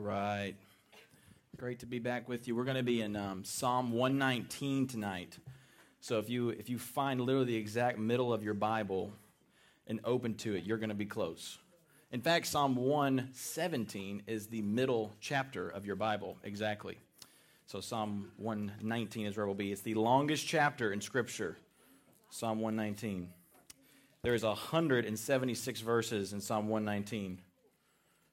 All right. Great to be back with you. We're going to be in um, Psalm 119 tonight. So if you if you find literally the exact middle of your Bible and open to it, you're going to be close. In fact, Psalm 117 is the middle chapter of your Bible, exactly. So Psalm 119 is where we'll be. It's the longest chapter in Scripture, Psalm 119. There's 176 verses in Psalm 119.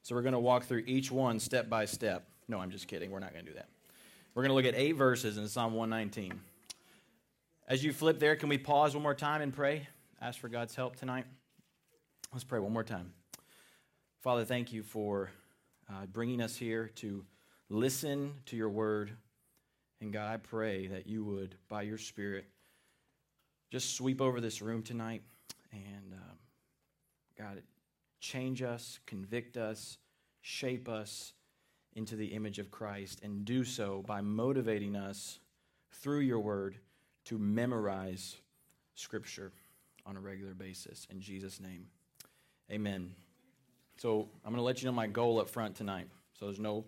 So we're going to walk through each one step by step. No, I'm just kidding. We're not going to do that. We're going to look at eight verses in Psalm 119. As you flip there, can we pause one more time and pray? Ask for God's help tonight. Let's pray one more time. Father, thank you for uh, bringing us here to listen to your word. And God, I pray that you would, by your Spirit, just sweep over this room tonight and, um, God, change us, convict us, shape us into the image of Christ, and do so by motivating us through your word to memorize Scripture on a regular basis. In Jesus' name, amen. So I'm going to let you know my goal up front tonight. So there's no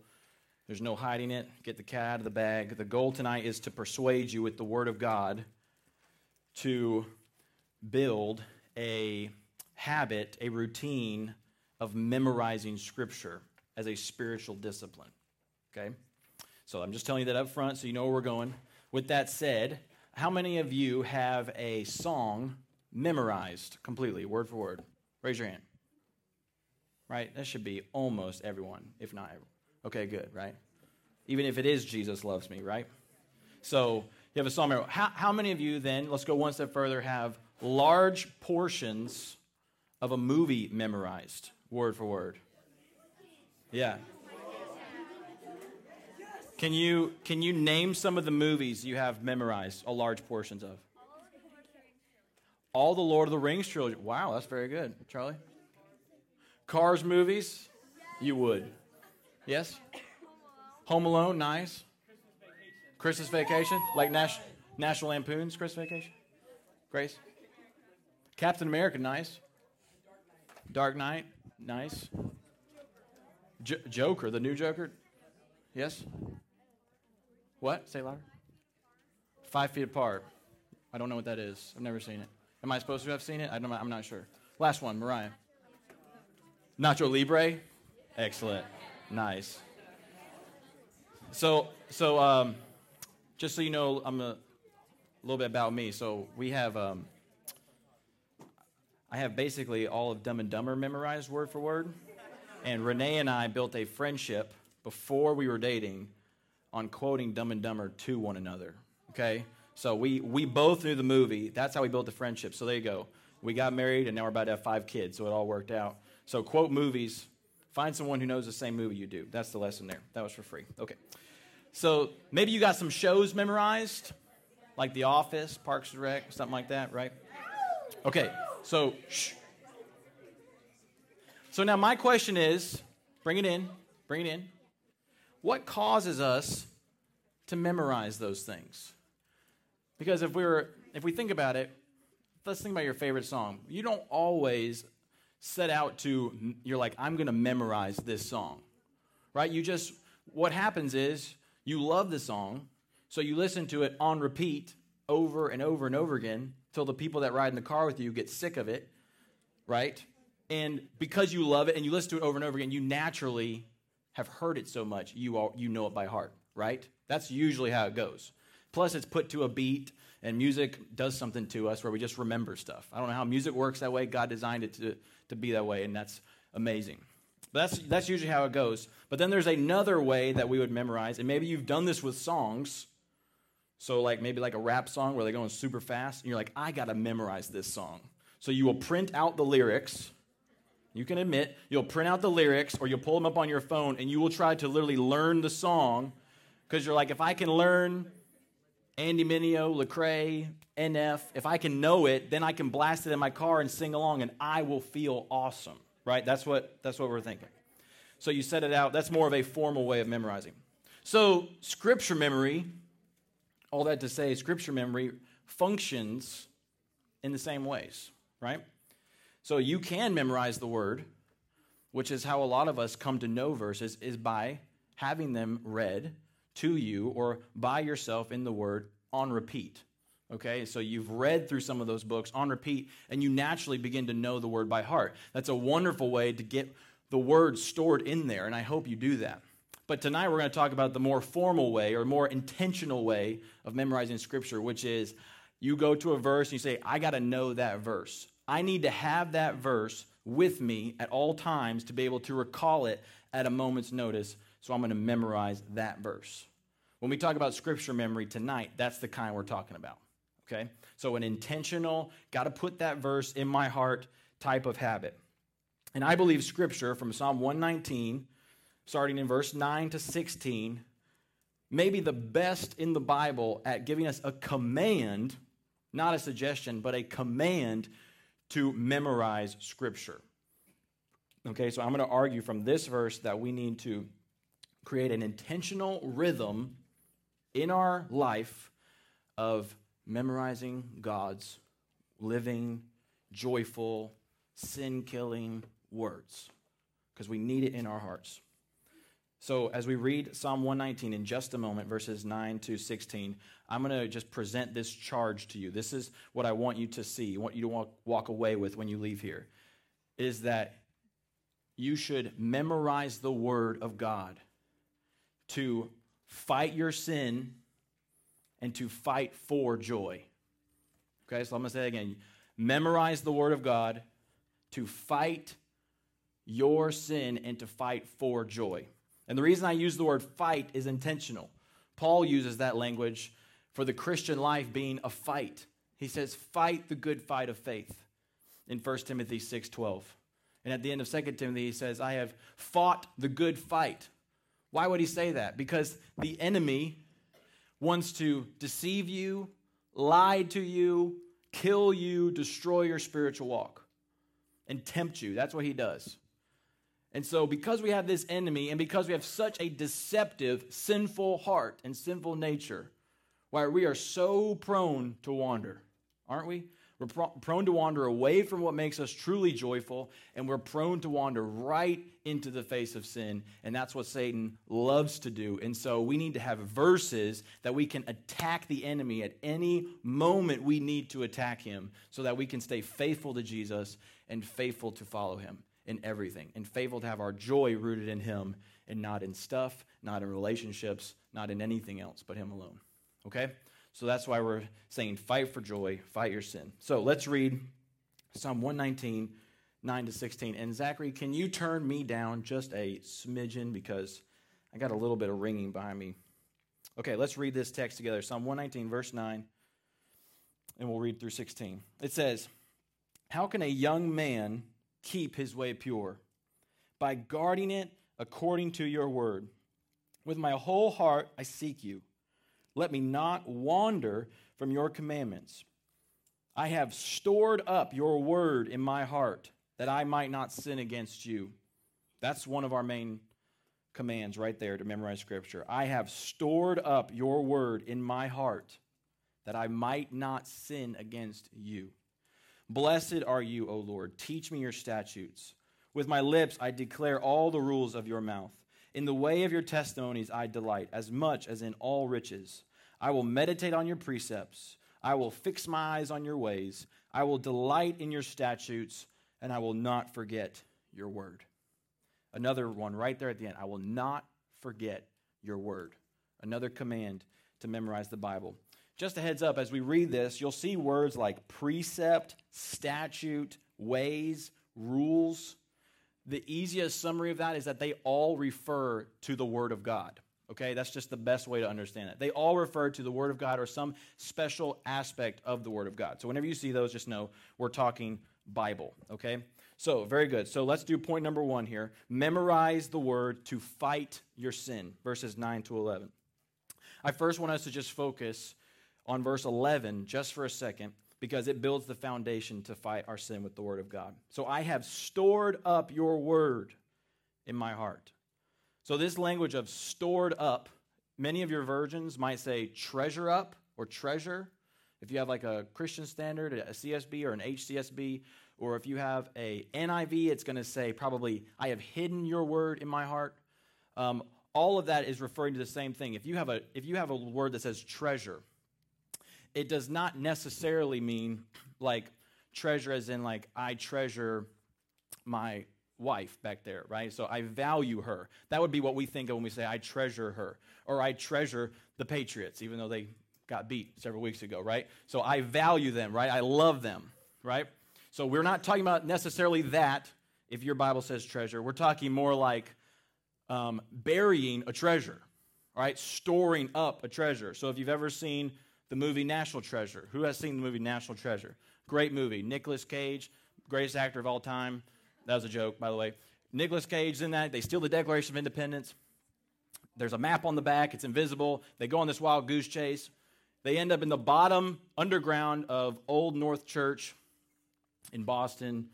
there's no hiding it. Get the cat out of the bag. The goal tonight is to persuade you with the Word of God to build a habit, a routine of memorizing Scripture as a spiritual discipline. Okay? So I'm just telling you that up front so you know where we're going. With that said, how many of you have a song memorized completely, word for word? Raise your hand. Right? That should be almost everyone, if not everyone. Okay, good, right? Even if it is Jesus loves me, right? So you have a song. How, how many of you then, let's go one step further, have large portions of a movie memorized, word for word? Yeah. Can you can you name some of the movies you have memorized, a large portions of? All the Lord of the Rings trilogy. Wow, that's very good, Charlie. Cars movies, you would. Yes. Home Alone, nice. Christmas Vacation, like Nash, National Lampoon's Christmas Vacation. Grace. Captain America, nice. Dark Knight, nice. J- Joker, the new Joker. Yes. What? Say louder. Five feet apart. I don't know what that is. I've never seen it. Am I supposed to have seen it? I don't, I'm not sure. Last one, Mariah. Nacho Libre. Excellent. Nice. So, so um, just so you know, I'm a, a, little bit about me. So we have, um, I have basically all of Dumb and Dumber memorized word for word. And Renee and I built a friendship before we were dating on quoting Dumb and Dumber to one another. Okay? So we, we both knew the movie. That's how we built the friendship. So there you go. We got married, and now we're about to have five kids, so it all worked out. So quote movies. Find someone who knows the same movie you do. That's the lesson there. That was for free. Okay. So maybe you got some shows memorized, like The Office, Parks and Rec, something like that, right? Okay. So, shh. So now my question is bring it in, bring it in. What causes us to memorize those things? Because if we were, if we think about it, let's think about your favorite song. You don't always set out to, you're like, I'm going to memorize this song, right? You just, what happens is you love the song, so you listen to it on repeat over and over and over again till the people that ride in the car with you get sick of it, right? And because you love it and you listen to it over and over again, you naturally have heard it so much, you, all, you know it by heart, right? That's usually how it goes. Plus, it's put to a beat, and music does something to us where we just remember stuff. I don't know how music works that way. God designed it to, to be that way, and that's amazing. But that's, that's usually how it goes. But then there's another way that we would memorize, and maybe you've done this with songs. So, like maybe like a rap song where they're going super fast, and you're like, I got to memorize this song. So, you will print out the lyrics. You can admit, you'll print out the lyrics or you'll pull them up on your phone, and you will try to literally learn the song because you're like, if I can learn Andy Mineo, Lecrae, NF, if I can know it, then I can blast it in my car and sing along, and I will feel awesome right? That's what, that's what we're thinking. So you set it out. That's more of a formal way of memorizing. So, scripture memory, all that to say, scripture memory functions in the same ways, right? So you can memorize the word, which is how a lot of us come to know verses, is by having them read to you or by yourself in the Word on repeat. Okay, so you've read through some of those books on repeat, and you naturally begin to know the Word by heart. That's a wonderful way to get the Word stored in there, and I hope you do that. But tonight we're going to talk about the more formal way or more intentional way of memorizing Scripture, which is you go to a verse and you say, I got to know that verse. I need to have that verse with me at all times to be able to recall it at a moment's notice. So I'm going to memorize that verse. When we talk about scripture memory tonight, that's the kind we're talking about. Okay? So an intentional, got to put that verse in my heart type of habit. And I believe scripture from Psalm 119, starting in verse 9 to 16, maybe the best in the Bible at giving us a command, not a suggestion, but a command to memorize scripture. Okay, so I'm going to argue from this verse that we need to create an intentional rhythm in our life of memorizing God's living, joyful, sin killing words because we need it in our hearts. So, as we read Psalm 119 in just a moment, verses 9 to 16, I'm going to just present this charge to you. This is what I want you to see, want you to walk, walk away with when you leave here, is that you should memorize the Word of God to fight your sin and to fight for joy. Okay, so I'm going to say again. Memorize the Word of God to fight your sin and to fight for joy. And the reason I use the word fight is intentional. Paul uses that language for the Christian life being a fight. He says, fight the good fight of faith in 1 Timothy 6:12. And at the end of 2 Timothy, he says, I have fought the good fight. Why would he say that? Because the enemy wants to deceive you, lie to you, kill you, destroy your spiritual walk, and tempt you. That's what he does. And so, because we have this enemy and because we have such a deceptive, sinful heart and sinful nature, why we are so prone to wander, aren't we? We're prone to wander away from what makes us truly joyful, and we're prone to wander right into the face of sin. And that's what Satan loves to do. And so we need to have verses that we can attack the enemy at any moment we need to attack him so that we can stay faithful to Jesus and faithful to follow him in everything, and faithful to have our joy rooted in him and not in stuff, not in relationships, not in anything else but him alone. Okay? So that's why we're saying fight for joy, fight your sin. So let's read Psalm 119, 9 to 16. And Zachary, can you turn me down just a smidgen because I got a little bit of ringing behind me. Okay, let's read this text together. Psalm 119, verse 9, and we'll read through 16. It says, How can a young man keep his way pure? By guarding it according to your word. With my whole heart I seek you. Let me not wander from your commandments. I have stored up your word in my heart that I might not sin against you. That's one of our main commands right there to memorize scripture. I have stored up your word in my heart that I might not sin against you. Blessed are you, O Lord. Teach me your statutes. With my lips I declare all the rules of your mouth. In the way of your testimonies I delight, as much as in all riches. I will meditate on your precepts. I will fix my eyes on your ways. I will delight in your statutes, and I will not forget your word. Another one right there at the end. I will not forget your word. Another command to memorize the Bible. Just a heads up, as we read this, you'll see words like precept, statute, ways, rules. The easiest summary of that is that they all refer to the Word of God. Okay, that's just the best way to understand it. They all refer to the Word of God or some special aspect of the Word of God. So whenever you see those, just know we're talking Bible. Okay, so very good. So let's do point number one here memorize the Word to fight your sin, verses 9 to 11. I first want us to just focus on verse 11 just for a second because it builds the foundation to fight our sin with the Word of God. So I have stored up your Word in my heart. So, this language of stored up, many of your versions might say treasure up or treasure. If you have like a Christian standard, a CSB or an HCSB, or if you have a NIV, it's going to say probably, I have hidden your word in my heart. Um, all of that is referring to the same thing. If you have a if you have a word that says treasure, it does not necessarily mean like treasure as in like I treasure my wife back there, right? So I value her. That would be what we think of when we say I treasure her or I treasure the Patriots even though they got beat several weeks ago, right? So I value them, right? I love them, right? So we're not talking about necessarily that if your Bible says treasure. We're talking more like um, burying a treasure, right? Storing up a treasure. So if you've ever seen the movie National Treasure, who has seen the movie National Treasure? Great movie. Nicolas Cage, greatest actor of all time. That was a joke, by the way. Nicolas Cage in that. They steal the Declaration of Independence. There's a map on the back, it's invisible. They go on this wild goose chase. They end up in the bottom underground of Old North Church in Boston.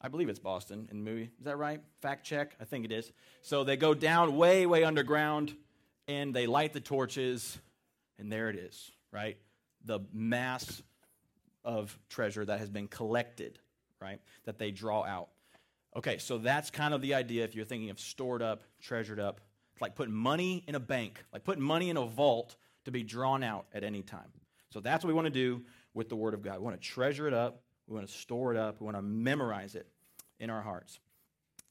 I believe it's Boston in the movie. Is that right? Fact check. I think it is. So they go down way, way underground and they light the torches, and there it is, right? The mass of treasure that has been collected, right? That they draw out. Okay, so that's kind of the idea if you're thinking of stored up, treasured up. It's like putting money in a bank, like putting money in a vault to be drawn out at any time. So that's what we want to do with the Word of God. We want to treasure it up, we want to store it up, we want to memorize it in our hearts.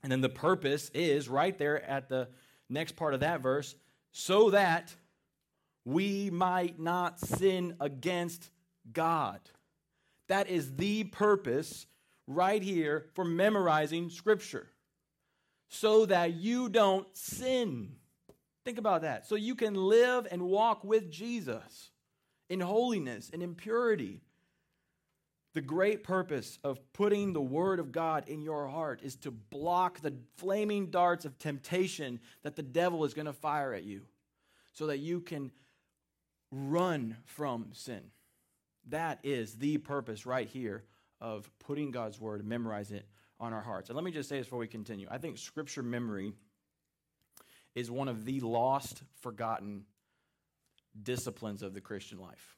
And then the purpose is right there at the next part of that verse so that we might not sin against God. That is the purpose right here for memorizing Scripture. So that you don't sin. Think about that. So you can live and walk with Jesus in holiness and in purity the great purpose of putting the Word of God in your heart is to block the flaming darts of temptation that the devil is going to fire at you so that you can run from sin. That is the purpose right here of putting God's Word, memorize it on our hearts. And let me just say this before we continue. I think Scripture memory is one of the lost, forgotten disciplines of the Christian life.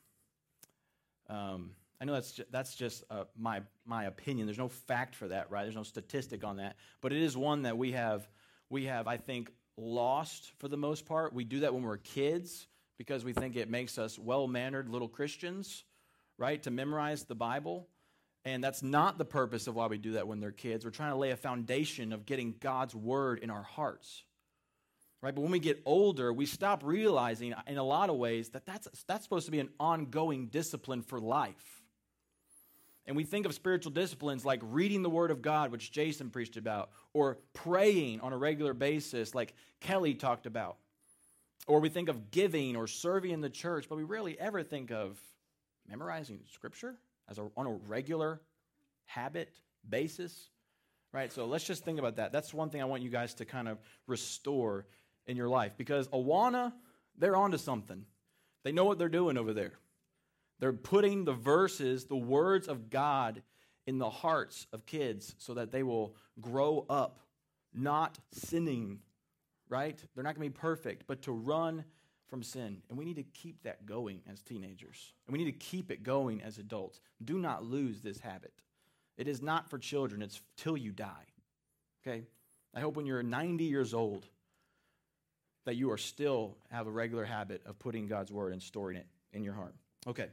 Um, I know that's just, that's just uh, my my opinion. There's no fact for that, right? There's no statistic on that, but it is one that we have we have I think lost for the most part. We do that when we're kids because we think it makes us well-mannered little Christians, right? To memorize the Bible. And that's not the purpose of why we do that when they're kids. We're trying to lay a foundation of getting God's word in our hearts. Right? But when we get older, we stop realizing in a lot of ways that that's, that's supposed to be an ongoing discipline for life. And we think of spiritual disciplines like reading the Word of God, which Jason preached about, or praying on a regular basis, like Kelly talked about. Or we think of giving or serving in the church, but we rarely ever think of memorizing Scripture as a, on a regular habit basis. Right? So let's just think about that. That's one thing I want you guys to kind of restore in your life because Awana, they're onto something. They know what they're doing over there. They're putting the verses, the words of God, in the hearts of kids so that they will grow up not sinning, right? They're not going to be perfect, but to run from sin. And we need to keep that going as teenagers. And we need to keep it going as adults. Do not lose this habit. It is not for children, it's till you die. Okay? I hope when you're 90 years old that you are still have a regular habit of putting God's word and storing it in your heart. Okay.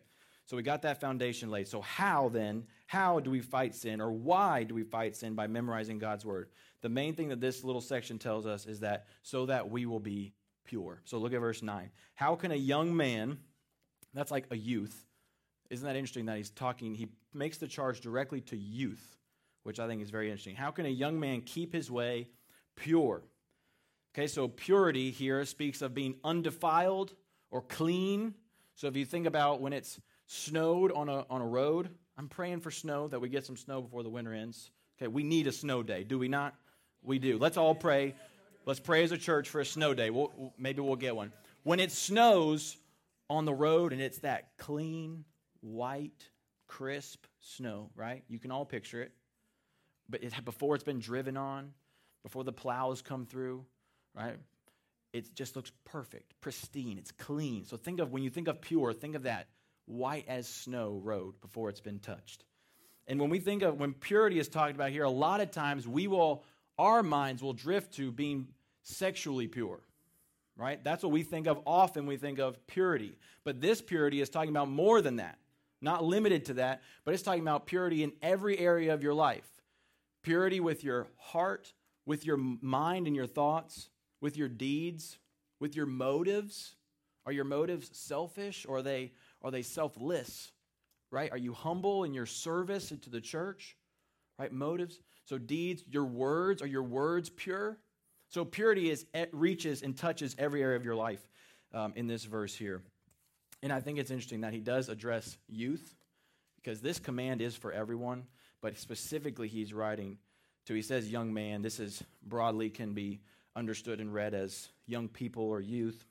So we got that foundation laid. So, how then, how do we fight sin, or why do we fight sin by memorizing God's word? The main thing that this little section tells us is that so that we will be pure. So, look at verse 9. How can a young man, that's like a youth, isn't that interesting that he's talking, he makes the charge directly to youth, which I think is very interesting. How can a young man keep his way pure? Okay, so purity here speaks of being undefiled or clean. So if you think about when it's snowed on a, on a road. I'm praying for snow, that we get some snow before the winter ends. Okay, we need a snow day, do we not? We do. Let's all pray. Let's pray as a church for a snow day. We'll, maybe we'll get one. When it snows on the road and it's that clean, white, crisp snow, right? You can all picture it. But it, before it's been driven on, before the plows come through, right? It just looks perfect, pristine, it's clean. So think of when you think of pure, think of that white as snow road before it's been touched. And when we think of when purity is talked about here, a lot of times we will, our minds will drift to being sexually pure, right? That's what we think of often. We think of purity. But this purity is talking about more than that, not limited to that, but it's talking about purity in every area of your life purity with your heart, with your mind and your thoughts, with your deeds, with your motives. Are your motives selfish or are they, are they selfless? Right? Are you humble in your service to the church? Right? Motives. So deeds, your words, are your words pure? So purity is reaches and touches every area of your life um, in this verse here. And I think it's interesting that he does address youth because this command is for everyone, but specifically he's writing to, he says, young man. This is broadly can be understood and read as young people or youth.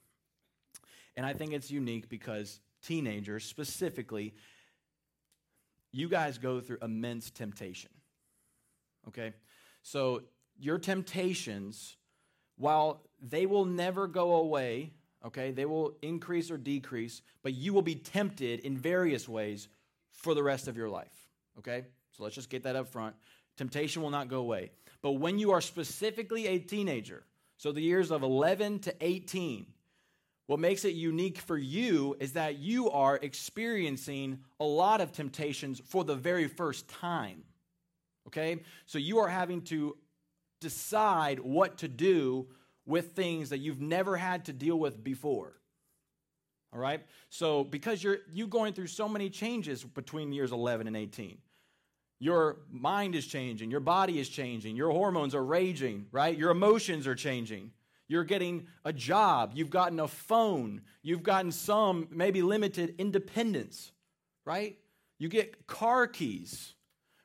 And I think it's unique because teenagers specifically, you guys go through immense temptation. Okay? So your temptations, while they will never go away, okay, they will increase or decrease, but you will be tempted in various ways for the rest of your life. Okay? So let's just get that up front. Temptation will not go away. But when you are specifically a teenager, so the years of 11 to 18, what makes it unique for you is that you are experiencing a lot of temptations for the very first time. Okay? So you are having to decide what to do with things that you've never had to deal with before. All right? So because you're you going through so many changes between years 11 and 18. Your mind is changing, your body is changing, your hormones are raging, right? Your emotions are changing. You're getting a job, you've gotten a phone, you've gotten some maybe limited independence, right? You get car keys,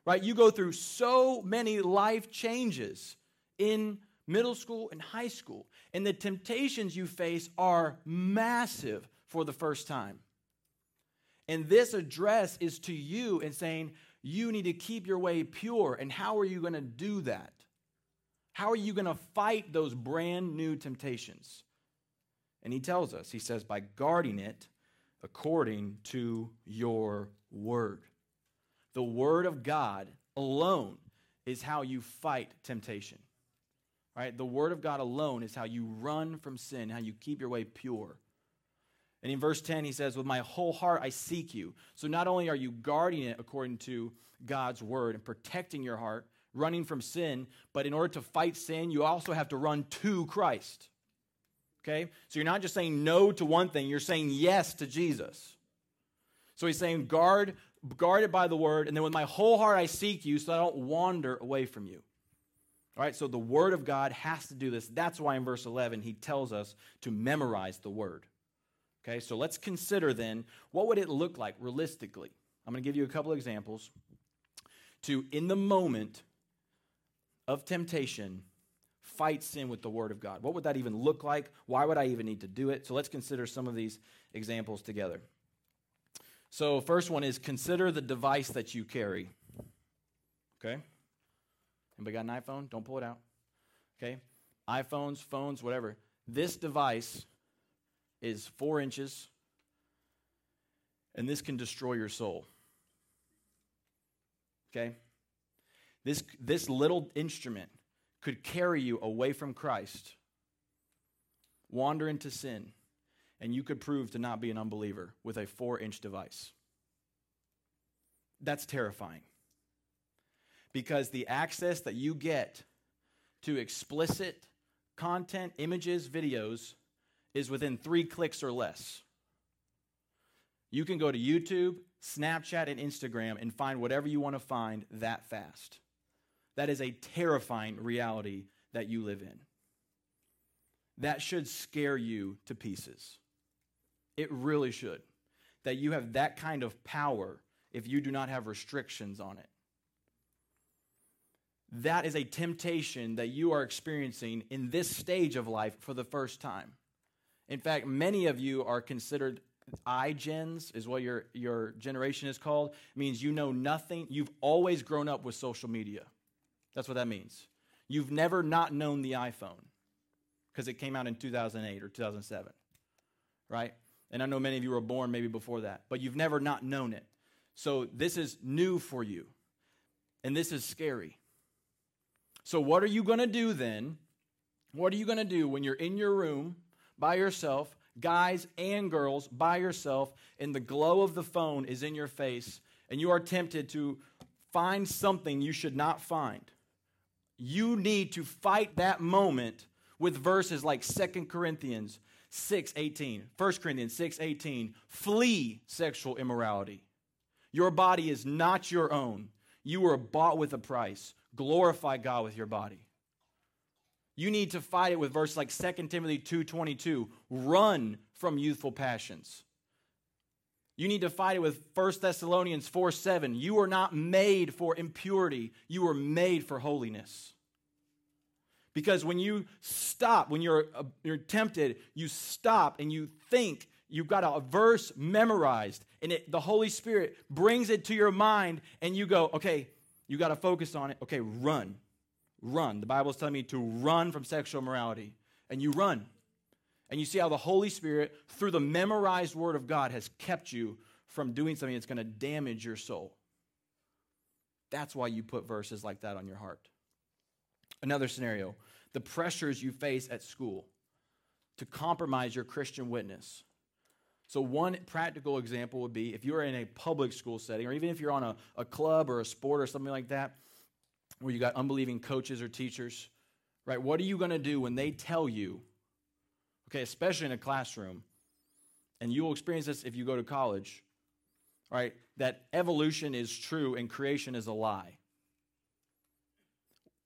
right? You go through so many life changes in middle school and high school, and the temptations you face are massive for the first time. And this address is to you and saying, you need to keep your way pure. And how are you going to do that? How are you going to fight those brand new temptations? And he tells us, he says, by guarding it according to your word. The word of God alone is how you fight temptation. Right? The word of God alone is how you run from sin, how you keep your way pure. And in verse 10, he says, With my whole heart I seek you. So not only are you guarding it according to God's word and protecting your heart, running from sin, but in order to fight sin, you also have to run to Christ. Okay? So you're not just saying no to one thing, you're saying yes to Jesus. So he's saying, guard, guard it by the word, and then with my whole heart I seek you so I don't wander away from you. All right, so the word of God has to do this. That's why in verse 11 he tells us to memorize the word. Okay, so let's consider then what would it look like realistically? I'm going to give you a couple examples to, in the moment of temptation, fight sin with the Word of God. What would that even look like? Why would I even need to do it? So let's consider some of these examples together. So, first one is consider the device that you carry. Okay? Anybody got an iPhone? Don't pull it out. Okay? iPhones, phones, whatever. This device is four inches, and this can destroy your soul. Okay? This, this little instrument could carry you away from Christ, wander into sin, and you could prove to not be an unbeliever with a four inch device. That's terrifying. Because the access that you get to explicit content, images, videos, is within three clicks or less. You can go to YouTube, Snapchat, and Instagram and find whatever you want to find that fast. That is a terrifying reality that you live in. That should scare you to pieces. It really should. That you have that kind of power if you do not have restrictions on it. That is a temptation that you are experiencing in this stage of life for the first time. In fact, many of you are considered iGens, is what your, your generation is called. It means you know nothing. You've always grown up with social media. That's what that means. You've never not known the iPhone because it came out in 2008 or 2007, right? And I know many of you were born maybe before that, but you've never not known it. So this is new for you, and this is scary. So, what are you going to do then? What are you going to do when you're in your room by yourself, guys and girls by yourself, and the glow of the phone is in your face, and you are tempted to find something you should not find, you need to fight that moment with verses like 2 Corinthians 6:18, 1 Corinthians 6:18, flee sexual immorality. Your body is not your own. You were bought with a price. Glorify God with your body. You need to fight it with verses like 2 Timothy 2:22, run from youthful passions. You need to fight it with 1 Thessalonians 4 7. You are not made for impurity, you were made for holiness. Because when you stop, when you're, uh, you're tempted, you stop and you think, you've got a verse memorized, and it, the Holy Spirit brings it to your mind, and you go, okay, you got to focus on it. Okay, run. Run. The Bible's telling me to run from sexual morality. And you run. And you see how the Holy Spirit, through the memorized Word of God, has kept you from doing something that's going to damage your soul. That's why you put verses like that on your heart. Another scenario the pressures you face at school to compromise your Christian witness. So, one practical example would be if you're in a public school setting, or even if you're on a, a club or a sport or something like that, where you got unbelieving coaches or teachers, right? What are you going to do when they tell you, okay, especially in a classroom, and you will experience this if you go to college, right? That evolution is true and creation is a lie.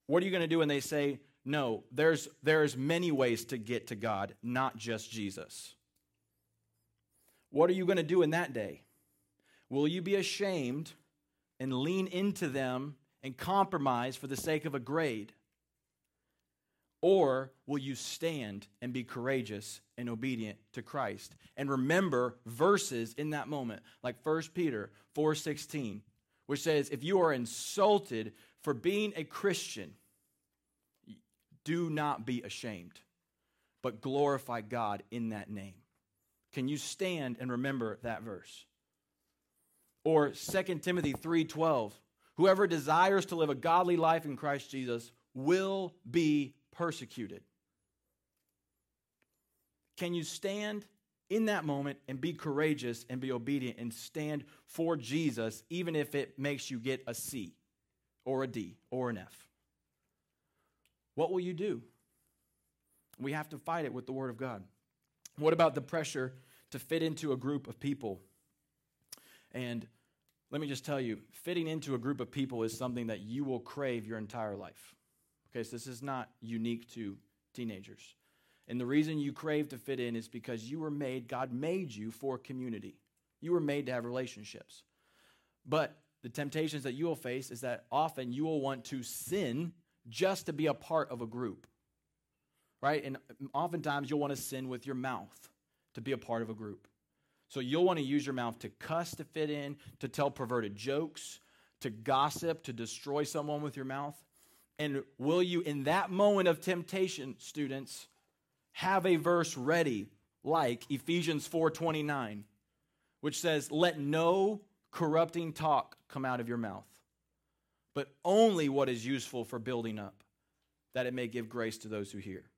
What are you going to do when they say, no, there's, there's many ways to get to God, not just Jesus? What are you going to do in that day? Will you be ashamed and lean into them and compromise for the sake of a grade? Or will you stand and be courageous and obedient to Christ and remember verses in that moment like 1 Peter 4:16 which says if you are insulted for being a Christian do not be ashamed but glorify God in that name. Can you stand and remember that verse? Or 2 Timothy 3:12 Whoever desires to live a godly life in Christ Jesus will be persecuted. Can you stand in that moment and be courageous and be obedient and stand for Jesus, even if it makes you get a C or a D or an F? What will you do? We have to fight it with the Word of God. What about the pressure to fit into a group of people? And let me just tell you, fitting into a group of people is something that you will crave your entire life. Okay, so this is not unique to teenagers. And the reason you crave to fit in is because you were made, God made you for community. You were made to have relationships. But the temptations that you will face is that often you will want to sin just to be a part of a group. Right? And oftentimes you'll want to sin with your mouth to be a part of a group. So you'll want to use your mouth to cuss to fit in, to tell perverted jokes, to gossip, to destroy someone with your mouth. And will you, in that moment of temptation, students, have a verse ready like Ephesians 4:29, which says, "Let no corrupting talk come out of your mouth, but only what is useful for building up, that it may give grace to those who hear."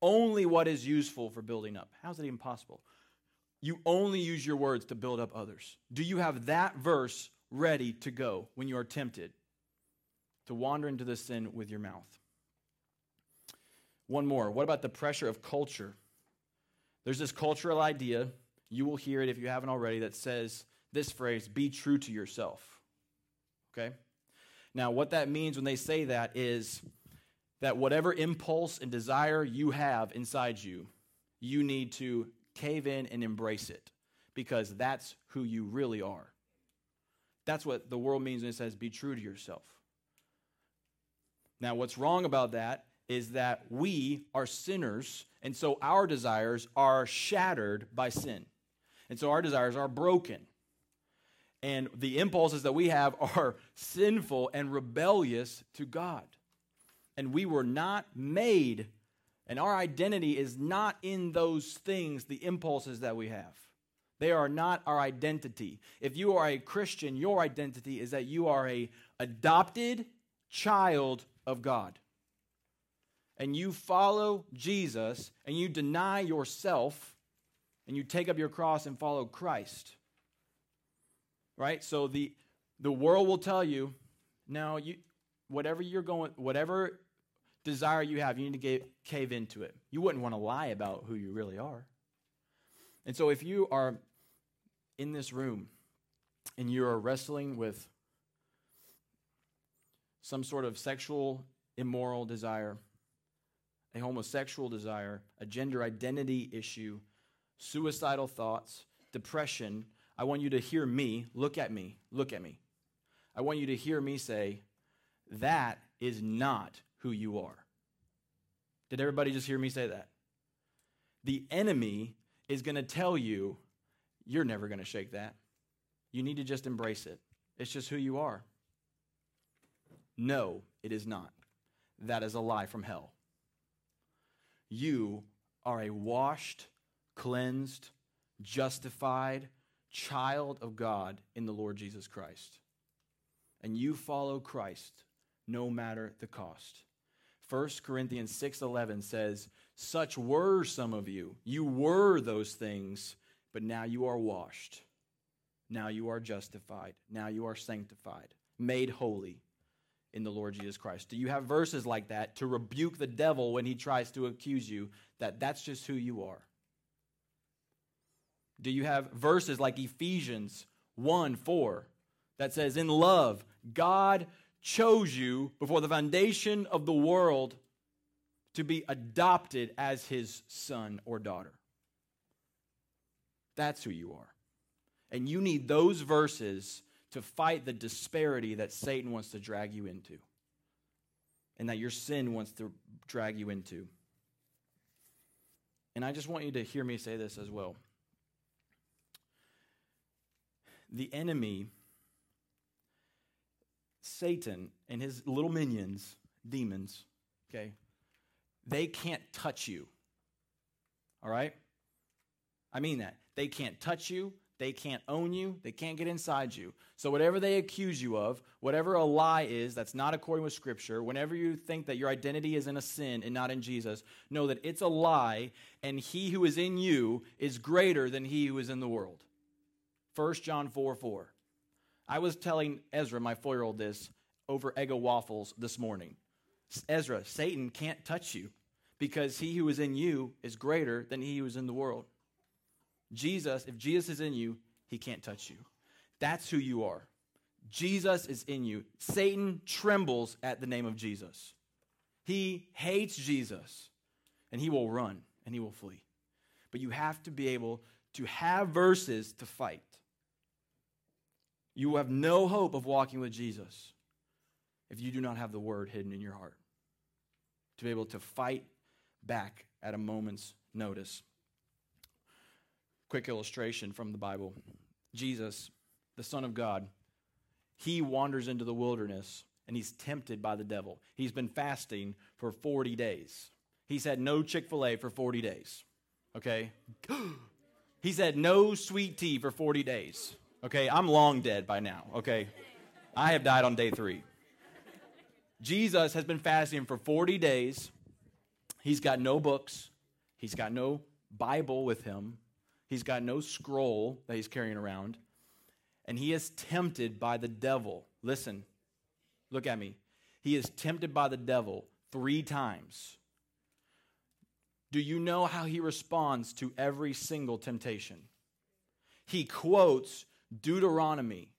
Only what is useful for building up. How's that even possible? you only use your words to build up others? Do you have that verse ready to go when you are tempted to wander into the sin with your mouth? One more. What about the pressure of culture? There's this cultural idea, you will hear it if you haven't already, that says this phrase be true to yourself. Okay? Now, what that means when they say that is that whatever impulse and desire you have inside you, you need to cave in and embrace it because that's who you really are. That's what the world means when it says be true to yourself. Now, what's wrong about that is that we are sinners, and so our desires are shattered by sin. And so our desires are broken. And the impulses that we have are sinful and rebellious to God. And we were not made and our identity is not in those things, the impulses that we have. They are not our identity. If you are a Christian, your identity is that you are a adopted child of God. and you follow Jesus and you deny yourself and you take up your cross and follow Christ. Right? So the the world will tell you, now you whatever you're going whatever desire you have, you need to get, cave into it. You wouldn't want to lie about who you really are. And so if you are in this room and you are wrestling with some sort of sexual immoral desire, a homosexual desire, a gender identity issue, suicidal thoughts, depression, I want you to hear me, look at me, look at me. I want you to hear me say, that is not who you are. Did everybody just hear me say that? The enemy is going to tell you, you're never going to shake that. You need to just embrace it. It's just who you are. No, it is not. That is a lie from hell. You are a washed, cleansed, justified child of God in the Lord Jesus Christ. And you follow Christ no matter the cost. 1 Corinthians 6:11 says, "Such were some of you. You were those things, but now you are washed. Now you are justified. Now you are sanctified, made holy in the Lord Jesus Christ." Do you have verses like that to rebuke the devil when he tries to accuse you that that's just who you are? Do you have verses like Ephesians 1 4 that says, In love, God chose you before the foundation of the world to be adopted as his son or daughter. That's who you are. And you need those verses to fight the disparity that Satan wants to drag you into and that your sin wants to drag you into. And I just want you to hear me say this as well. The enemy Satan and his little minions, demons, okay, they can't touch you. All right? I mean that. They can't touch you. They can't own you. They can't get inside you. So, whatever they accuse you of, whatever a lie is that's not according with Scripture, whenever you think that your identity is in a sin and not in Jesus, know that it's a lie, and he who is in you is greater than he who is in the world. 1 John 4 4. I was telling Ezra, my four year old, this over Eggo waffles this morning. Ezra, Satan can't touch you because he who is in you is greater than he who is in the world. Jesus, if Jesus is in you, he can't touch you. That's who you are. Jesus is in you. Satan trembles at the name of Jesus. He hates Jesus and he will run and he will flee. But you have to be able to have verses to fight. You have no hope of walking with Jesus if you do not have the word hidden in your heart to be able to fight back at a moment's notice. Quick illustration from the Bible Jesus, the Son of God, he wanders into the wilderness and he's tempted by the devil. He's been fasting for 40 days. He's had no Chick fil A for 40 days. Okay? He's had no sweet tea for 40 days. Okay, I'm long dead by now. Okay, I have died on day three. Jesus has been fasting for 40 days. He's got no books, he's got no Bible with him, he's got no scroll that he's carrying around, and he is tempted by the devil. Listen, look at me. He is tempted by the devil three times. Do you know how he responds to every single temptation? He quotes Deuteronomy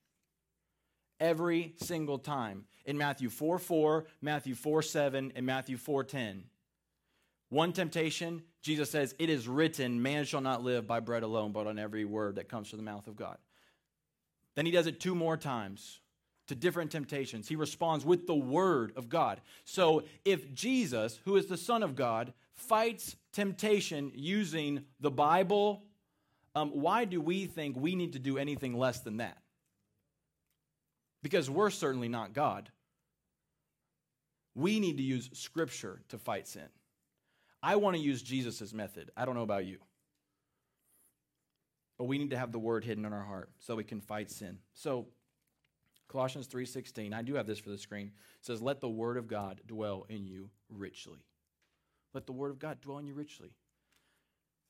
every single time in Matthew 4 4, Matthew 4 7, and Matthew 4 10. One temptation, Jesus says, It is written, man shall not live by bread alone, but on every word that comes from the mouth of God. Then he does it two more times to different temptations. He responds with the word of God. So if Jesus, who is the Son of God, fights temptation using the Bible, um, why do we think we need to do anything less than that? Because we're certainly not God. We need to use Scripture to fight sin. I want to use Jesus' method. I don't know about you. But we need to have the word hidden in our heart so we can fight sin. So Colossians 3:16, I do have this for the screen. says let the word of God dwell in you richly. Let the word of God dwell in you richly.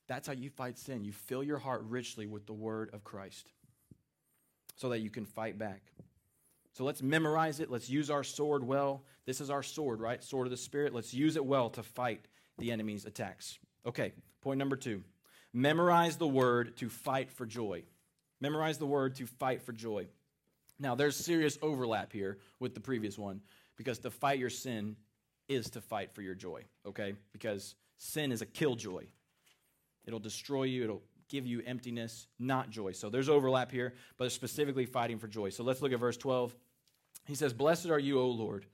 That's how you fight sin. You fill your heart richly with the word of Christ so that you can fight back. So let's memorize it. Let's use our sword well. This is our sword, right? Sword of the Spirit. Let's use it well to fight the enemy's attacks. Okay, point number two memorize the word to fight for joy. Memorize the word to fight for joy. Now, there's serious overlap here with the previous one because to fight your sin is to fight for your joy, okay? Because sin is a killjoy. It'll destroy you, it'll give you emptiness, not joy. So there's overlap here, but specifically fighting for joy. So let's look at verse 12. He says, Blessed are you, O Lord.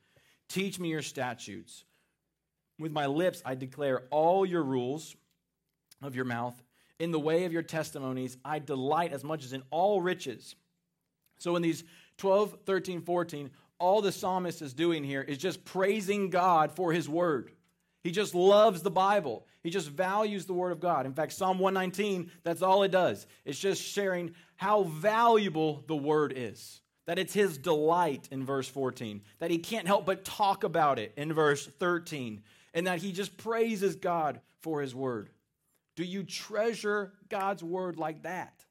Teach me your statutes. With my lips I declare all your rules of your mouth. In the way of your testimonies I delight as much as in all riches. So in these 12, 13, 14, all the psalmist is doing here is just praising God for his word. He just loves the Bible. He just values the Word of God. In fact, Psalm 119, that's all it does. It's just sharing how valuable the Word is. That it's His delight in verse 14. That He can't help but talk about it in verse 13. And that He just praises God for His Word. Do you treasure God's Word like that?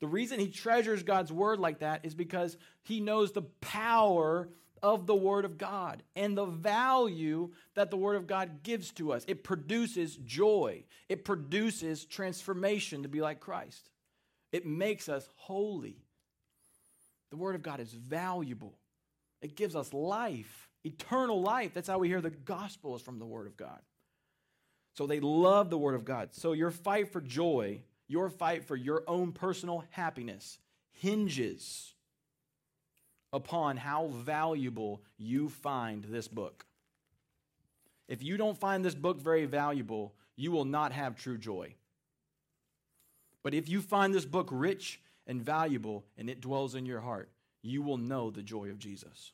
The reason He treasures God's Word like that is because He knows the power of the Word of God and the value that the Word of God gives to us. It produces joy, it produces transformation to be like Christ, it makes us holy. The Word of God is valuable, it gives us life, eternal life. That's how we hear the gospel is from the Word of God. So they love the Word of God. So your fight for joy, your fight for your own personal happiness hinges upon how valuable you find this book. If you don't find this book very valuable, you will not have true joy. But if you find this book rich and valuable and it dwells in your heart, you will know the joy of Jesus.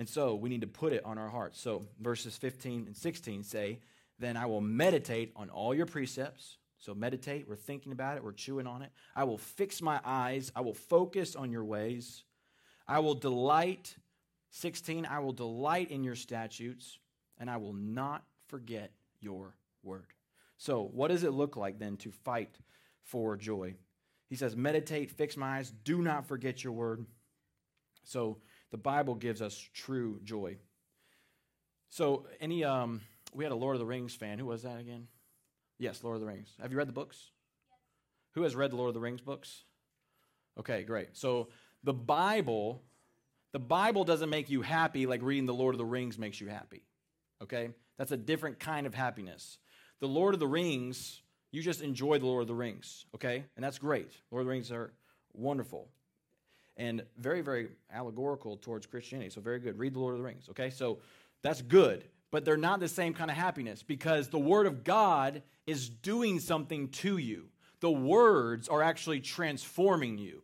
And so we need to put it on our hearts. So verses 15 and 16 say, Then I will meditate on all your precepts. So meditate, we're thinking about it, we're chewing on it. I will fix my eyes, I will focus on your ways. I will delight, 16, I will delight in your statutes, and I will not forget your word. So, what does it look like then to fight for joy? He says, Meditate, fix my eyes, do not forget your word. So, the Bible gives us true joy. So, any, um, we had a Lord of the Rings fan. Who was that again? Yes, Lord of the Rings. Have you read the books? Yes. Who has read the Lord of the Rings books? Okay, great. So, the Bible, the Bible doesn't make you happy like reading The Lord of the Rings makes you happy. Okay? That's a different kind of happiness. The Lord of the Rings, you just enjoy The Lord of the Rings, okay? And that's great. Lord of the Rings are wonderful and very, very allegorical towards Christianity. So, very good. Read The Lord of the Rings, okay? So, that's good. But they're not the same kind of happiness because the Word of God is doing something to you. The words are actually transforming you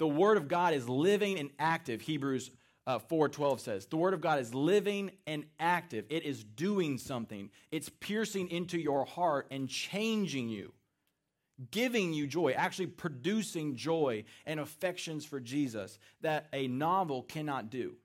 the word of God is living and active. Hebrews uh, 4:12 says, "The word of God is living and active. It is doing something. It's piercing into your heart and changing you, giving you joy, actually producing joy and affections for Jesus that a novel cannot do."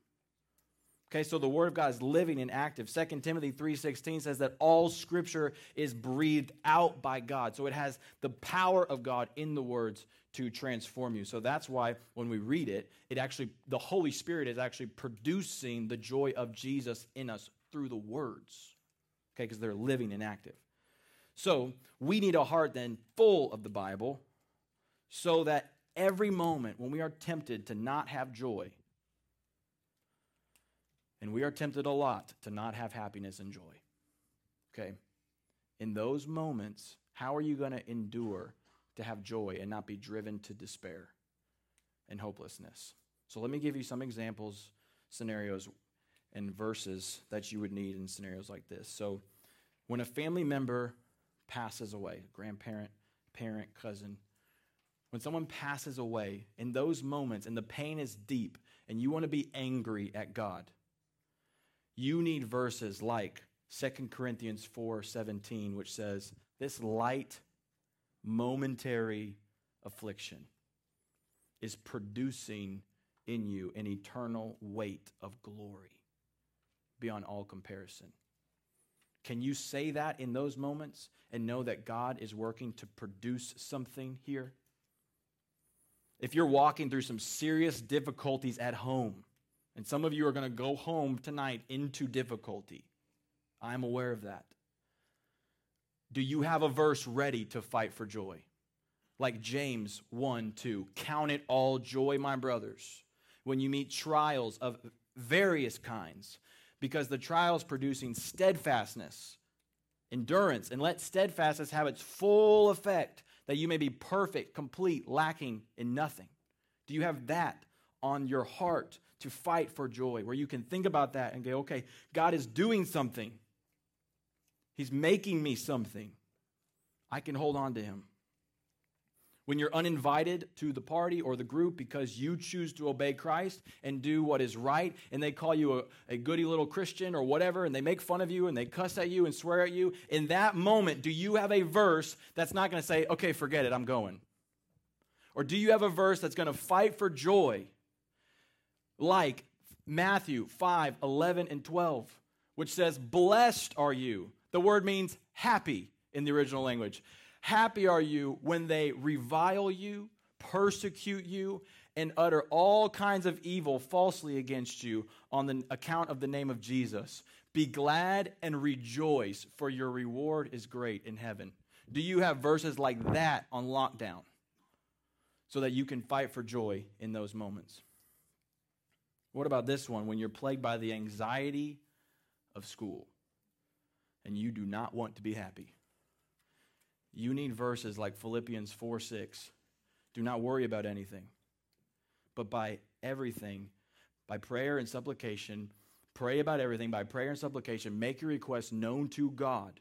Okay, so the word of God is living and active. 2 Timothy 3:16 says that all scripture is breathed out by God. So it has the power of God in the words to transform you. So that's why when we read it, it actually the Holy Spirit is actually producing the joy of Jesus in us through the words. Okay, because they're living and active. So we need a heart then full of the Bible so that every moment when we are tempted to not have joy, and we are tempted a lot to not have happiness and joy. Okay? In those moments, how are you going to endure to have joy and not be driven to despair and hopelessness? So let me give you some examples, scenarios, and verses that you would need in scenarios like this. So when a family member passes away, grandparent, parent, cousin, when someone passes away, in those moments, and the pain is deep, and you want to be angry at God, you need verses like 2 Corinthians 4:17 which says this light momentary affliction is producing in you an eternal weight of glory beyond all comparison. Can you say that in those moments and know that God is working to produce something here? If you're walking through some serious difficulties at home, and some of you are going to go home tonight into difficulty, I'm aware of that. Do you have a verse ready to fight for joy? Like James 1 2. Count it all joy, my brothers, when you meet trials of various kinds, because the trials producing steadfastness, endurance, and let steadfastness have its full effect, that you may be perfect, complete, lacking in nothing. Do you have that on your heart to fight for joy, where you can think about that and go, okay, God is doing something. He's making me something. I can hold on to Him. When you're uninvited to the party or the group because you choose to obey Christ and do what is right, and they call you a, a goody little Christian or whatever, and they make fun of you and they cuss at you and swear at you, in that moment, do you have a verse that's not going to say, okay, forget it, I'm going? Or do you have a verse that's going to fight for joy, like Matthew 5 11 and 12, which says, Blessed are you. The word means happy in the original language. Happy are you when they revile you, persecute you, and utter all kinds of evil falsely against you on the account of the name of Jesus. Be glad and rejoice, for your reward is great in heaven. Do you have verses like that on lockdown so that you can fight for joy in those moments? What about this one when you're plagued by the anxiety of school and you do not want to be happy? You need verses like Philippians 4 6. Do not worry about anything, but by everything, by prayer and supplication, pray about everything by prayer and supplication, make your requests known to God,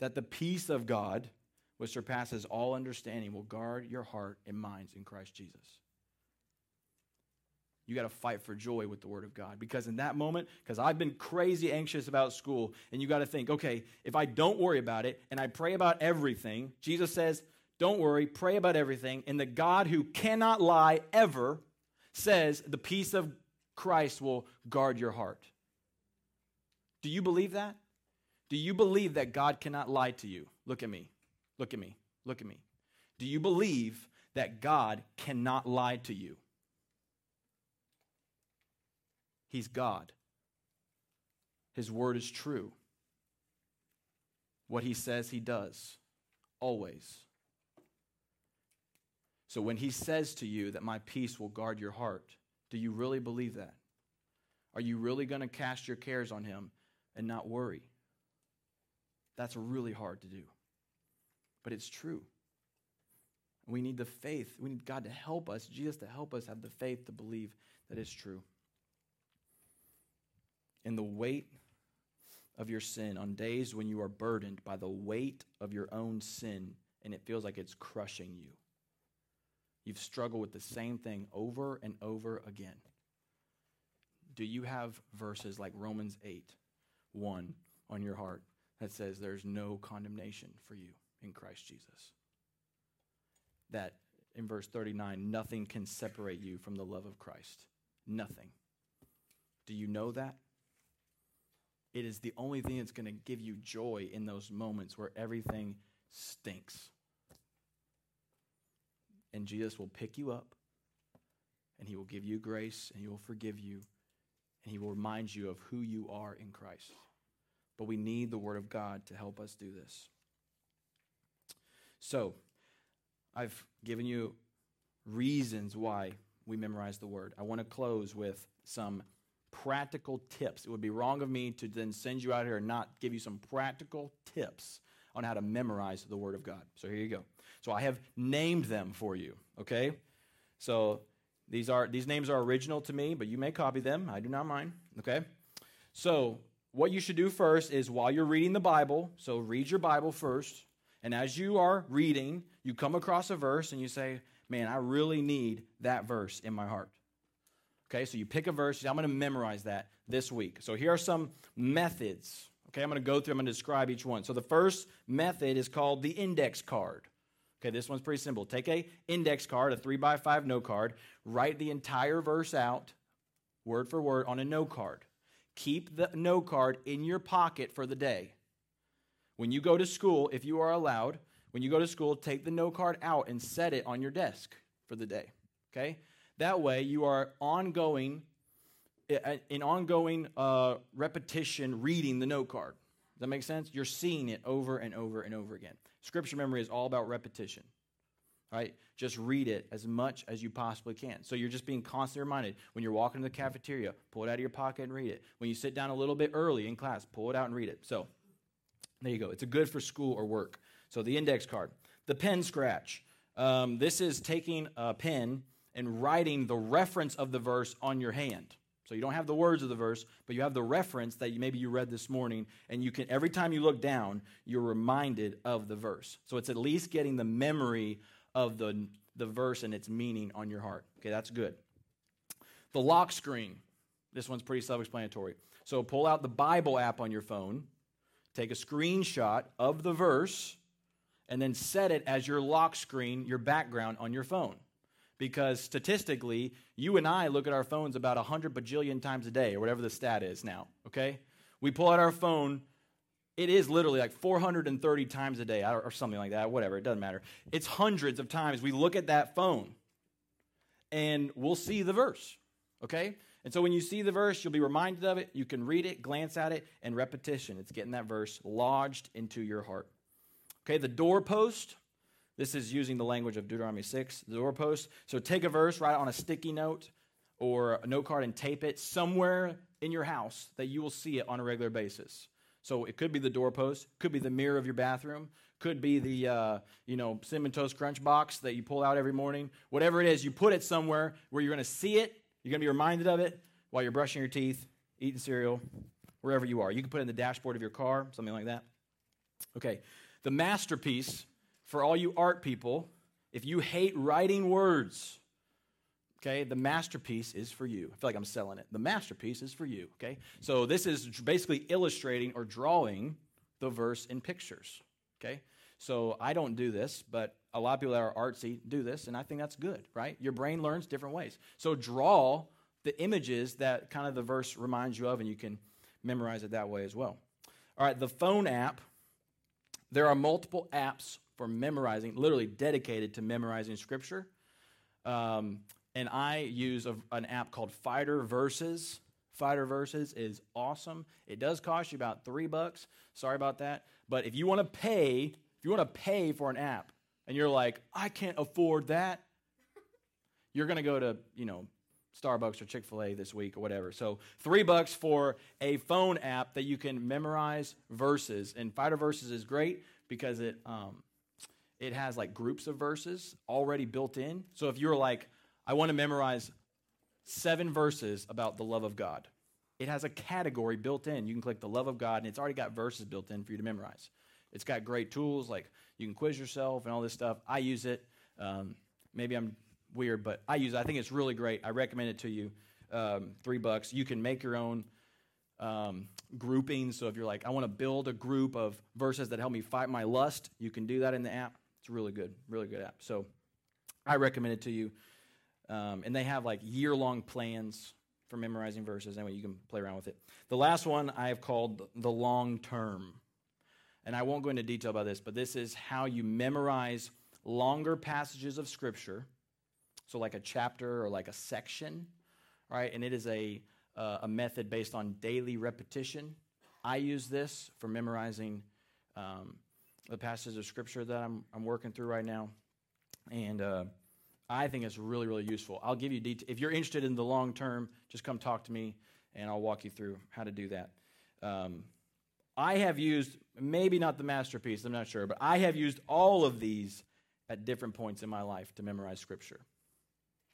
that the peace of God, which surpasses all understanding, will guard your heart and minds in Christ Jesus you got to fight for joy with the Word of God. Because in that moment, because I've been crazy anxious about school, and you got to think, okay, if I don't worry about it and I pray about everything, Jesus says, don't worry, pray about everything. And the God who cannot lie ever says, the peace of Christ will guard your heart. Do you believe that? Do you believe that God cannot lie to you? Look at me. Look at me. Look at me. Do you believe that God cannot lie to you? He's God. His word is true. What he says, he does, always. So when he says to you that my peace will guard your heart, do you really believe that? Are you really going to cast your cares on him and not worry? That's really hard to do. But it's true. We need the faith. We need God to help us, Jesus to help us have the faith to believe that it's true in the weight of your sin, on days when you are burdened by the weight of your own sin and it feels like it's crushing you. You've struggled with the same thing over and over again. Do you have verses like Romans 8 1 on your heart that says there's no condemnation for you in Christ Jesus? That in verse 39, nothing can separate you from the love of Christ. Nothing. Do you know that? It is the only thing that's going to give you joy in those moments where everything stinks. And Jesus will pick you up, and he will give you grace, and he will forgive you, and he will remind you of who you are in Christ. But we need the Word of God to help us do this. So, I've given you reasons why we memorize the Word. I want to close with some practical tips. It would be wrong of me to then send you out here and not give you some practical tips on how to memorize the Word of God. So here you go. So I have named them for you, okay? So these are these names are original to me, but you may copy them. I do not mind, okay? So what you should do first is while you're reading the Bible, so read your Bible first, and as you are reading, you come across a verse and you say, "Man, I really need that verse in my heart." Okay, so you pick a verse. I'm going to memorize that this week. So here are some methods. Okay, I'm going to go through, I'm going to describe each one. So the first method is called the index card. Okay, this one's pretty simple. Take a index card, a three by five note card, write the entire verse out, word for word, on a note card. Keep the note card in your pocket for the day. When you go to school, if you are allowed, when you go to school, take the note card out and set it on your desk for the day. Okay? That way, you are ongoing, in ongoing uh, repetition reading the note card. Does that make sense? You're seeing it over and over and over again. Scripture memory is all about repetition. Right? Just read it as much as you possibly can. So you're just being constantly reminded. When you're walking to the cafeteria, pull it out of your pocket and read it. When you sit down a little bit early in class, pull it out and read it. So there you go. It's a good for school or work. So the index card. The pen scratch. Um, this is taking a pen and writing the reference of the verse on your hand. So you don't have the words of the verse, but you have the reference that maybe you read this morning, and you can every time you look down, you're reminded of the verse. So it's at least getting the memory of the, the verse and its meaning on your heart. Okay, that's good. The lock screen. This one's pretty self explanatory. So pull out the Bible app on your phone, take a screenshot of the verse, and then set it as your lock screen, your background on your phone because statistically, you and I look at our phones about 100 bajillion times a day, or whatever the stat is now, okay? We pull out our phone, it is literally like 430 times a day, or something like that, whatever, it doesn't matter. It's hundreds of times we look at that phone and we'll see the verse, okay? And so when you see the verse, you'll be reminded of it, you can read it, glance at it, and repetition. It's getting that verse lodged into your heart. Okay, the doorpost this is using the language of Deuteronomy 6, the doorpost. So take a verse, write it on a sticky note or a note card and tape it somewhere in your house that you will see it on a regular basis. So it could be the doorpost, could be the mirror of your bathroom, could be the uh, you know cinnamon toast crunch box that you pull out every morning. Whatever it is, you put it somewhere where you're going to see it. You're going to be reminded of it while you're brushing your teeth, eating cereal, wherever you are. You can put it in the dashboard of your car, something like that. Okay, the masterpiece for all you art people, if you hate writing words, okay, the masterpiece is for you. I feel like I'm selling it. The masterpiece is for you, okay? So this is basically illustrating or drawing the verse in pictures, okay? So I don't do this, but a lot of people that are artsy do this, and I think that's good, right? Your brain learns different ways. So draw the images that kind of the verse reminds you of, and you can memorize it that way as well. All right, the phone app. There are multiple apps for memorizing, literally dedicated to memorizing scripture. Um, and I use a, an app called Fighter Verses. Fighter Verses is awesome. It does cost you about three bucks. Sorry about that. But if you want to pay, if you want to pay for an app, and you're like, I can't afford that, you're going to go to, you know, Starbucks or Chick fil A this week or whatever. So, three bucks for a phone app that you can memorize verses. And Fighter Verses is great because it, um, it has like groups of verses already built in. So if you're like, I want to memorize seven verses about the love of God, it has a category built in. You can click the love of God, and it's already got verses built in for you to memorize. It's got great tools like you can quiz yourself and all this stuff. I use it. Um, maybe I'm weird, but I use it. I think it's really great. I recommend it to you. Um, three bucks. You can make your own um, groupings. So if you're like, I want to build a group of verses that help me fight my lust, you can do that in the app. It's really good, really good app. So I recommend it to you. Um, and they have like year long plans for memorizing verses. Anyway, you can play around with it. The last one I have called the long term. And I won't go into detail about this, but this is how you memorize longer passages of Scripture. So, like a chapter or like a section, right? And it is a, uh, a method based on daily repetition. I use this for memorizing um, the passages of scripture that I'm, I'm working through right now. And uh, I think it's really, really useful. I'll give you details. If you're interested in the long term, just come talk to me and I'll walk you through how to do that. Um, I have used, maybe not the masterpiece, I'm not sure, but I have used all of these at different points in my life to memorize scripture.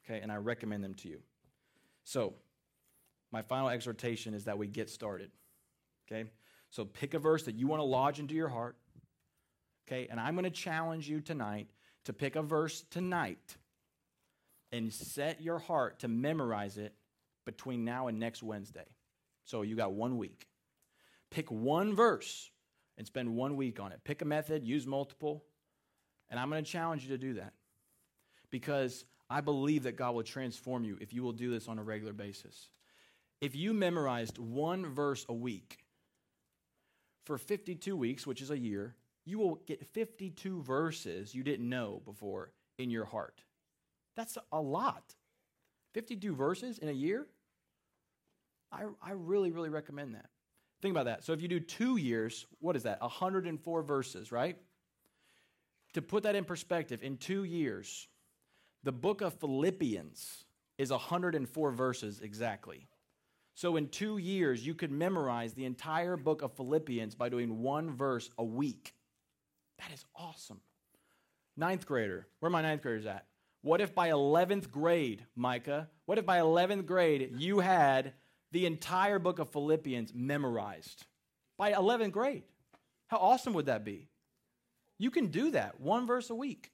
Okay, and I recommend them to you. So, my final exhortation is that we get started. Okay, so pick a verse that you want to lodge into your heart Okay, and I'm going to challenge you tonight to pick a verse tonight and set your heart to memorize it between now and next Wednesday. So you got one week. Pick one verse and spend one week on it. Pick a method, use multiple, and I'm going to challenge you to do that because I believe that God will transform you if you will do this on a regular basis. If you memorized one verse a week for 52 weeks, which is a year, you will get 52 verses you didn't know before in your heart. That's a lot. 52 verses in a year? I, I really, really recommend that. Think about that. So if you do two years, what is that? 104 verses, right? To put that in perspective, in two years, the book of Philippians is 104 verses exactly. So in two years, you could memorize the entire book of Philippians by doing one verse a week. That is awesome. Ninth grader, where are my ninth graders at? What if by 11th grade, Micah, what if by 11th grade you had the entire book of Philippians memorized? By 11th grade. How awesome would that be? You can do that, one verse a week.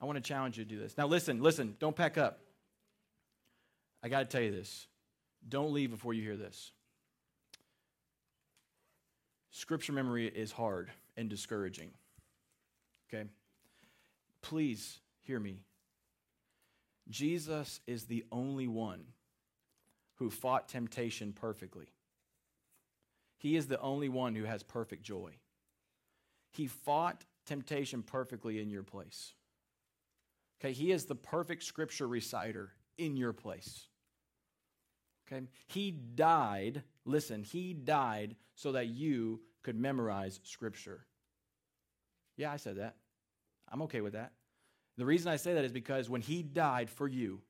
I want to challenge you to do this. Now, listen, listen, don't pack up. I got to tell you this. Don't leave before you hear this. Scripture memory is hard and discouraging. Okay? Please hear me. Jesus is the only one who fought temptation perfectly. He is the only one who has perfect joy. He fought temptation perfectly in your place. Okay, he is the perfect scripture reciter in your place. Okay, he died, listen, he died so that you could memorize scripture. Yeah, I said that. I'm okay with that. The reason I say that is because when he died for you,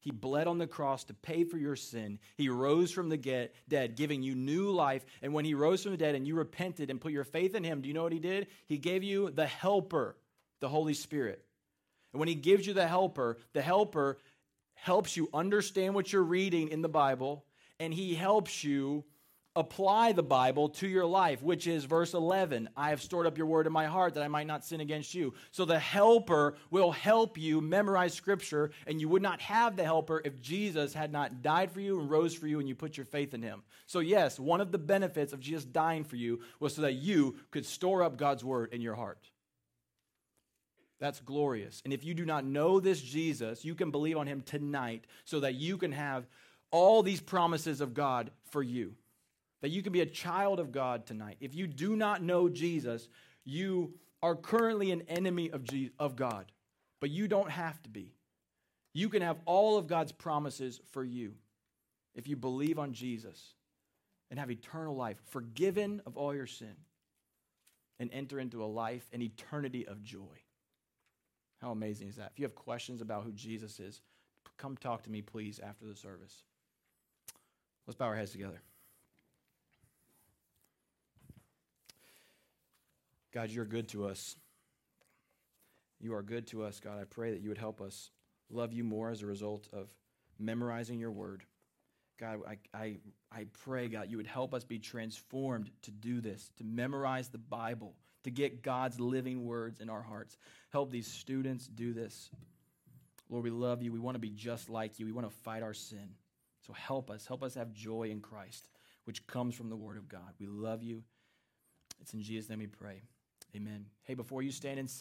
he bled on the cross to pay for your sin. He rose from the get, dead, giving you new life. And when he rose from the dead and you repented and put your faith in him, do you know what he did? He gave you the helper, the Holy Spirit. And when he gives you the helper, the helper helps you understand what you're reading in the Bible, and he helps you apply the Bible to your life, which is verse 11 I have stored up your word in my heart that I might not sin against you. So the helper will help you memorize scripture, and you would not have the helper if Jesus had not died for you and rose for you and you put your faith in him. So, yes, one of the benefits of Jesus dying for you was so that you could store up God's word in your heart. That's glorious. And if you do not know this Jesus, you can believe on him tonight so that you can have all these promises of God for you that you can be a child of God tonight. If you do not know Jesus, you are currently an enemy of, Je- of God, but you don't have to be. You can have all of God's promises for you if you believe on Jesus and have eternal life, forgiven of all your sin, and enter into a life, an eternity of joy. How amazing is that? If you have questions about who Jesus is, come talk to me, please, after the service. Let's bow our heads together. God, you're good to us. You are good to us, God. I pray that you would help us love you more as a result of memorizing your word. God, I, I, I pray, God, you would help us be transformed to do this, to memorize the Bible, to get God's living words in our hearts. Help these students do this. Lord, we love you. We want to be just like you. We want to fight our sin. So help us. Help us have joy in Christ, which comes from the Word of God. We love you. It's in Jesus' name we pray. Amen. Hey, before you stand and